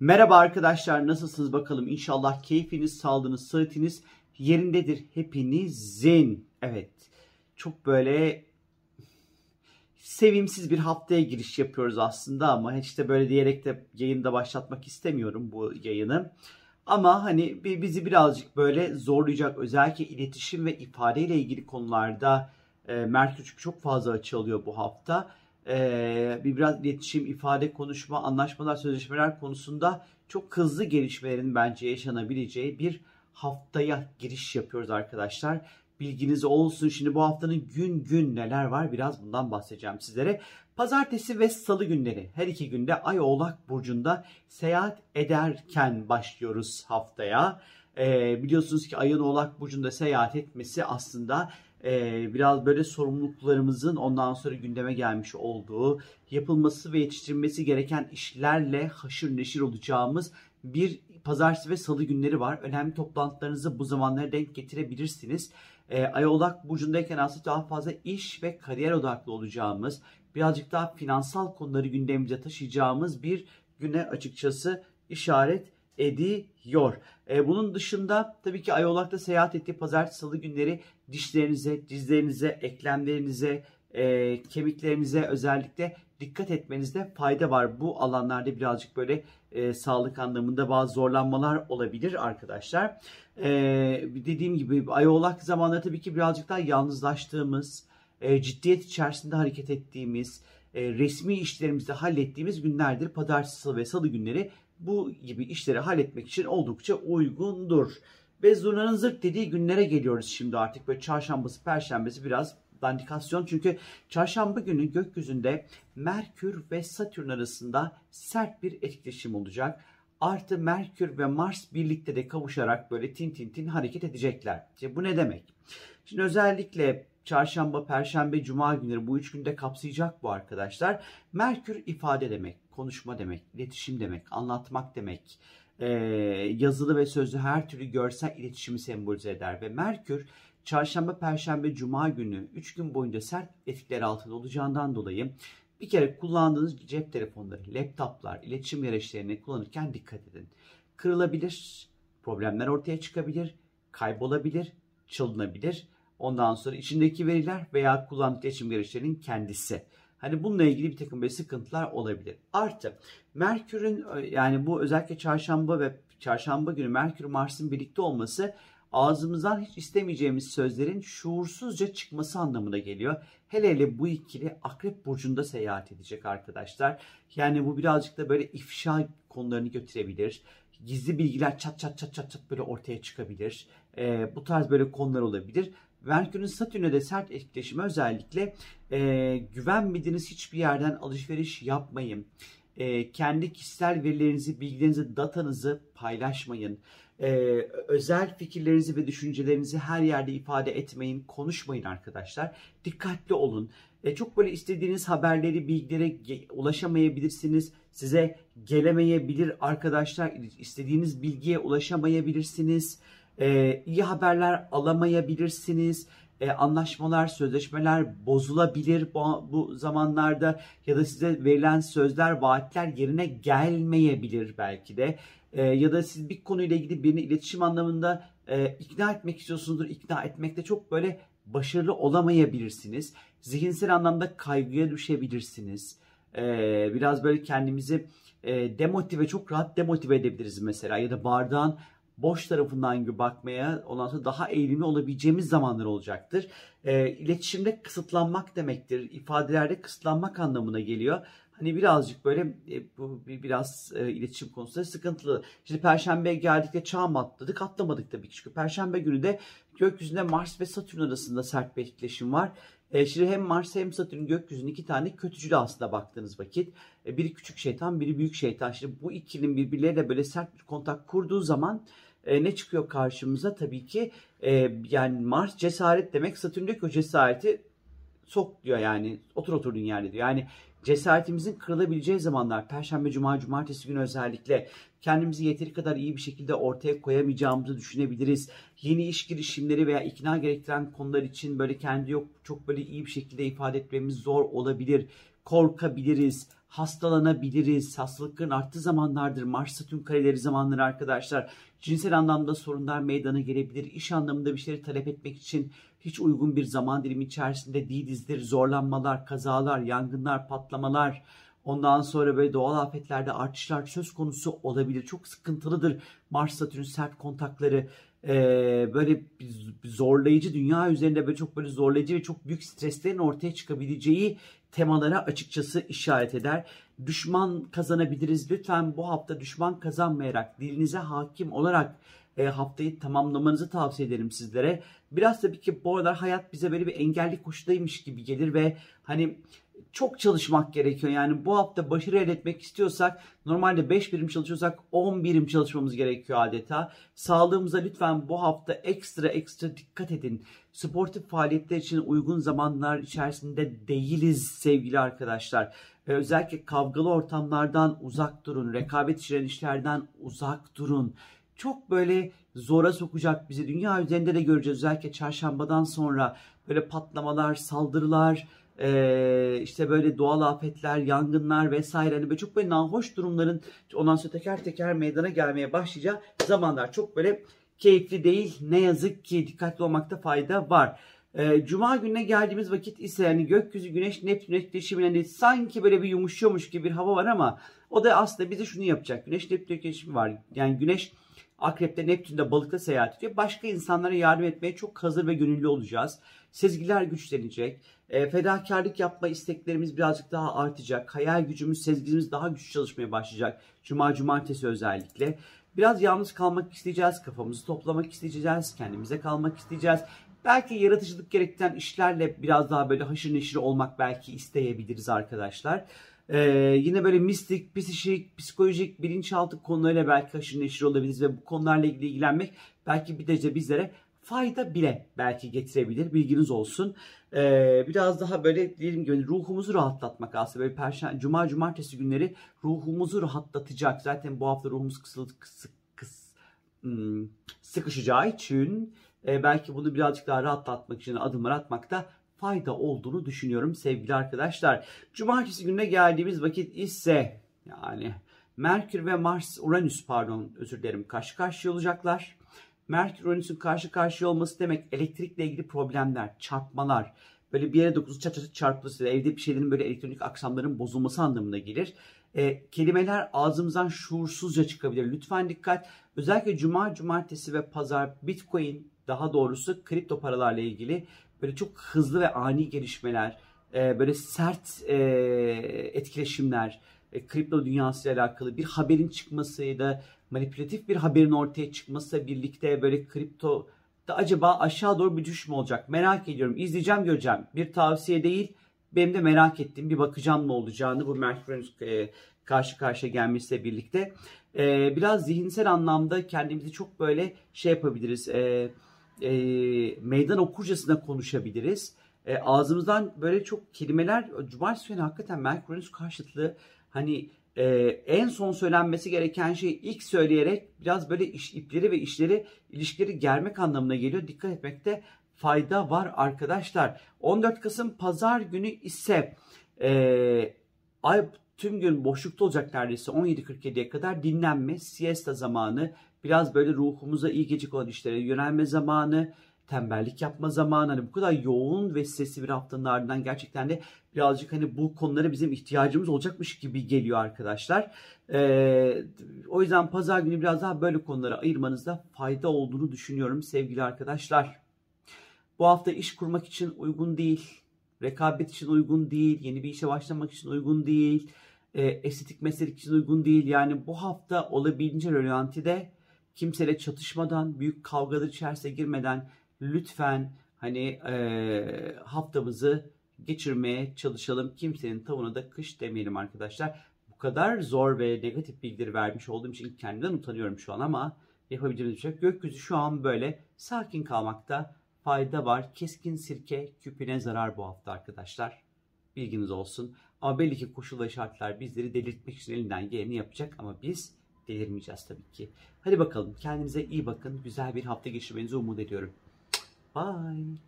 Merhaba arkadaşlar nasılsınız bakalım İnşallah keyfiniz, sağlığınız, sıhhatiniz yerindedir hepinizin. Evet çok böyle sevimsiz bir haftaya giriş yapıyoruz aslında ama hiç böyle diyerek de yayında başlatmak istemiyorum bu yayını. Ama hani bizi birazcık böyle zorlayacak özellikle iletişim ve ifade ile ilgili konularda e, Merkür çok fazla açı alıyor bu hafta e, bir biraz iletişim, ifade, konuşma, anlaşmalar, sözleşmeler konusunda çok hızlı gelişmelerin bence yaşanabileceği bir haftaya giriş yapıyoruz arkadaşlar. Bilginiz olsun. Şimdi bu haftanın gün gün neler var biraz bundan bahsedeceğim sizlere. Pazartesi ve salı günleri her iki günde Ay Oğlak Burcu'nda seyahat ederken başlıyoruz haftaya. Ee, biliyorsunuz ki Ay'ın Oğlak Burcu'nda seyahat etmesi aslında e, biraz böyle sorumluluklarımızın ondan sonra gündeme gelmiş olduğu, yapılması ve yetiştirilmesi gereken işlerle haşır neşir olacağımız bir pazartesi ve salı günleri var. Önemli toplantılarınızı bu zamanlara denk getirebilirsiniz. E, Ay Oğlak Burcu'ndayken aslında daha fazla iş ve kariyer odaklı olacağımız, birazcık daha finansal konuları gündemimize taşıyacağımız bir güne açıkçası işaret ediyor. E, bunun dışında tabii ki Ayolak'ta seyahat ettiği pazartesi salı günleri dişlerinize, dizlerinize, eklemlerinize, e, kemiklerinize özellikle dikkat etmenizde fayda var. Bu alanlarda birazcık böyle e, sağlık anlamında bazı zorlanmalar olabilir arkadaşlar. E, dediğim gibi Ayolak zamanları tabii ki birazcık daha yalnızlaştığımız, e, ciddiyet içerisinde hareket ettiğimiz, e, resmi işlerimizde hallettiğimiz günlerdir. Pazartesi ve salı günleri bu gibi işleri halletmek için oldukça uygundur. Ve zurnanın zırt dediği günlere geliyoruz şimdi artık. Böyle çarşambası, perşembesi biraz dandikasyon. Çünkü çarşamba günü gökyüzünde Merkür ve Satürn arasında sert bir etkileşim olacak. Artı Merkür ve Mars birlikte de kavuşarak böyle tin tin tin hareket edecekler. İşte bu ne demek? Şimdi özellikle çarşamba, perşembe, cuma günleri bu üç günde kapsayacak bu arkadaşlar. Merkür ifade demek konuşma demek, iletişim demek, anlatmak demek, e, yazılı ve sözlü her türlü görsel iletişimi sembolize eder. Ve Merkür çarşamba, perşembe, cuma günü 3 gün boyunca sert etkiler altında olacağından dolayı bir kere kullandığınız cep telefonları, laptoplar, iletişim gereçlerini kullanırken dikkat edin. Kırılabilir, problemler ortaya çıkabilir, kaybolabilir, çalınabilir. Ondan sonra içindeki veriler veya kullandığı iletişim gereçlerinin kendisi. Hani bununla ilgili bir takım böyle sıkıntılar olabilir. Artı Merkür'ün yani bu özellikle çarşamba ve çarşamba günü Merkür Mars'ın birlikte olması ağzımızdan hiç istemeyeceğimiz sözlerin şuursuzca çıkması anlamına geliyor. Hele hele bu ikili Akrep Burcu'nda seyahat edecek arkadaşlar. Yani bu birazcık da böyle ifşa konularını götürebilir. Gizli bilgiler çat çat çat çat çat böyle ortaya çıkabilir. Ee, bu tarz böyle konular olabilir. Merkür'ün Satürn'e de sert etkileşimi özellikle e, güvenmediğiniz hiçbir yerden alışveriş yapmayın. E, kendi kişisel verilerinizi, bilgilerinizi, datanızı paylaşmayın. E, özel fikirlerinizi ve düşüncelerinizi her yerde ifade etmeyin, konuşmayın arkadaşlar. Dikkatli olun. E, çok böyle istediğiniz haberleri, bilgilere ulaşamayabilirsiniz. Size gelemeyebilir arkadaşlar. İstediğiniz bilgiye ulaşamayabilirsiniz e, iyi haberler alamayabilirsiniz. E, anlaşmalar, sözleşmeler bozulabilir bu, bu zamanlarda ya da size verilen sözler, vaatler yerine gelmeyebilir belki de. E, ya da siz bir konuyla ilgili birini iletişim anlamında e, ikna etmek istiyorsunuzdur. İkna etmekte çok böyle başarılı olamayabilirsiniz. Zihinsel anlamda kaygıya düşebilirsiniz. E, biraz böyle kendimizi e, demotive, çok rahat demotive edebiliriz mesela. Ya da bardağın boş tarafından bakmaya ondan sonra daha eğilimli olabileceğimiz zamanlar olacaktır. E, iletişimde kısıtlanmak demektir. İfadelerde kısıtlanmak anlamına geliyor. Hani birazcık böyle e, bu biraz e, iletişim konusunda sıkıntılı. Şimdi Perşembe geldikte çağ mı atladık? Atlamadık tabii ki. Çünkü Perşembe günü de gökyüzünde Mars ve Satürn arasında sert bir etkileşim var. E, şimdi hem Mars hem Satürn gökyüzünün iki tane kötücülü aslında baktığınız vakit. E, biri küçük şeytan, biri büyük şeytan. Şimdi bu ikilinin birbirleriyle böyle sert bir kontak kurduğu zaman e, ne çıkıyor karşımıza? Tabii ki e, yani Mars cesaret demek. Satürn diyor o cesareti sok diyor yani otur oturduğun yerde diyor. Yani cesaretimizin kırılabileceği zamanlar Perşembe, Cuma, Cumartesi günü özellikle kendimizi yeteri kadar iyi bir şekilde ortaya koyamayacağımızı düşünebiliriz. Yeni iş girişimleri veya ikna gerektiren konular için böyle kendi yok çok böyle iyi bir şekilde ifade etmemiz zor olabilir korkabiliriz, hastalanabiliriz. Hastalıkların arttığı zamanlardır. Mars Satürn kareleri zamanları arkadaşlar. Cinsel anlamda sorunlar meydana gelebilir. İş anlamında bir şeyleri talep etmek için hiç uygun bir zaman dilimi içerisinde değilizdir. Zorlanmalar, kazalar, yangınlar, patlamalar, Ondan sonra böyle doğal afetlerde artışlar söz konusu olabilir. Çok sıkıntılıdır Mars Satürn sert kontakları. Ee, böyle zorlayıcı dünya üzerinde böyle çok böyle zorlayıcı ve çok büyük streslerin ortaya çıkabileceği temalara açıkçası işaret eder. Düşman kazanabiliriz. Lütfen bu hafta düşman kazanmayarak dilinize hakim olarak e, haftayı tamamlamanızı tavsiye ederim sizlere. Biraz tabii ki bu aralar hayat bize böyle bir engelli koşudaymış gibi gelir ve hani çok çalışmak gerekiyor. Yani bu hafta başarı elde etmek istiyorsak normalde 5 birim çalışıyorsak 10 birim çalışmamız gerekiyor adeta. Sağlığımıza lütfen bu hafta ekstra ekstra dikkat edin. Sportif faaliyetler için uygun zamanlar içerisinde değiliz sevgili arkadaşlar. Ve özellikle kavgalı ortamlardan uzak durun. Rekabet içeren işlerden uzak durun. Çok böyle zora sokacak bizi. Dünya üzerinde de göreceğiz. Özellikle çarşambadan sonra böyle patlamalar, saldırılar, işte böyle doğal afetler, yangınlar vesaire hani böyle çok böyle nahoş durumların ondan sonra teker teker meydana gelmeye başlayacağı zamanlar çok böyle keyifli değil. Ne yazık ki dikkatli olmakta fayda var. Cuma gününe geldiğimiz vakit ise yani gökyüzü güneş Neptün etkileşimine hani sanki böyle bir yumuşuyormuş gibi bir hava var ama o da aslında bize şunu yapacak. Güneş Neptün etkileşimi var. Yani güneş Akrep'te, Neptün'de, Balık'ta seyahat ediyor. Başka insanlara yardım etmeye çok hazır ve gönüllü olacağız. Sezgiler güçlenecek. E, fedakarlık yapma isteklerimiz birazcık daha artacak. Hayal gücümüz, sezgimiz daha güçlü çalışmaya başlayacak. Cuma, cumartesi özellikle. Biraz yalnız kalmak isteyeceğiz. Kafamızı toplamak isteyeceğiz. Kendimize kalmak isteyeceğiz. Belki yaratıcılık gerektiren işlerle biraz daha böyle haşır neşir olmak belki isteyebiliriz arkadaşlar. Ee, yine böyle mistik, psikik, psikolojik, bilinçaltı konularıyla belki haşır neşir olabiliriz ve bu konularla ilgili ilgilenmek belki bir derece bizlere fayda bile belki getirebilir. Bilginiz olsun. Ee, biraz daha böyle diyelim gibi ruhumuzu rahatlatmak aslında böyle perşembe, cuma, cumartesi günleri ruhumuzu rahatlatacak. Zaten bu hafta ruhumuz kısıl, kıs, kıs, hmm, sıkışacağı için e, belki bunu birazcık daha rahatlatmak için adımlar atmakta fayda olduğunu düşünüyorum sevgili arkadaşlar. Cumartesi gününe geldiğimiz vakit ise yani Merkür ve Mars, Uranüs pardon özür dilerim karşı karşıya olacaklar. Merkür Uranüs'ün karşı karşıya olması demek elektrikle ilgili problemler, çarpmalar, böyle bir yere dokunuzu çat çat çarpması, evde bir şeylerin böyle elektronik aksamların bozulması anlamına gelir. E, kelimeler ağzımızdan şuursuzca çıkabilir. Lütfen dikkat. Özellikle cuma, cumartesi ve pazar Bitcoin daha doğrusu kripto paralarla ilgili böyle çok hızlı ve ani gelişmeler, e, böyle sert e, etkileşimler, e, kripto dünyası ile alakalı bir haberin çıkması ya da manipülatif bir haberin ortaya çıkmasıyla birlikte böyle kripto da acaba aşağı doğru bir düşüş mü olacak? Merak ediyorum. İzleyeceğim göreceğim. Bir tavsiye değil. Benim de merak ettiğim bir bakacağım ne olacağını bu Merkür'ün e, karşı karşıya gelmesiyle birlikte. E, biraz zihinsel anlamda kendimizi çok böyle şey yapabiliriz. E, e, meydan okurcasına konuşabiliriz. E, ağzımızdan böyle çok kelimeler cumartesi günü hakikaten Merkür'ün karşıtlığı hani e, en son söylenmesi gereken şeyi ilk söyleyerek biraz böyle iş, ipleri ve işleri ilişkileri germek anlamına geliyor. Dikkat etmekte fayda var arkadaşlar. 14 Kasım pazar günü ise e, ay tüm gün boşlukta olacak neredeyse 17.47'ye kadar dinlenme, siesta zamanı, biraz böyle ruhumuza iyi gecik olan işlere yönelme zamanı, tembellik yapma zamanı. Hani bu kadar yoğun ve stresli bir haftanın ardından gerçekten de birazcık hani bu konulara bizim ihtiyacımız olacakmış gibi geliyor arkadaşlar. Ee, o yüzden pazar günü biraz daha böyle konulara ayırmanızda fayda olduğunu düşünüyorum sevgili arkadaşlar. Bu hafta iş kurmak için uygun değil. Rekabet için uygun değil. Yeni bir işe başlamak için uygun değil. E, estetik meslek için uygun değil. Yani bu hafta olabildiğince rölantide kimseyle çatışmadan, büyük kavgalar içerisine girmeden lütfen hani e, haftamızı geçirmeye çalışalım. Kimsenin tavuğuna da kış demeyelim arkadaşlar. Bu kadar zor ve negatif bilgileri vermiş olduğum için kendimden utanıyorum şu an ama yapabileceğimiz bir şey. Gökyüzü şu an böyle sakin kalmakta fayda var. Keskin sirke küpüne zarar bu hafta arkadaşlar. Bilginiz olsun. Ama belli ki koşul ve şartlar bizleri delirtmek için elinden geleni yapacak ama biz delirmeyeceğiz tabii ki. Hadi bakalım kendinize iyi bakın. Güzel bir hafta geçirmenizi umut ediyorum. Bye.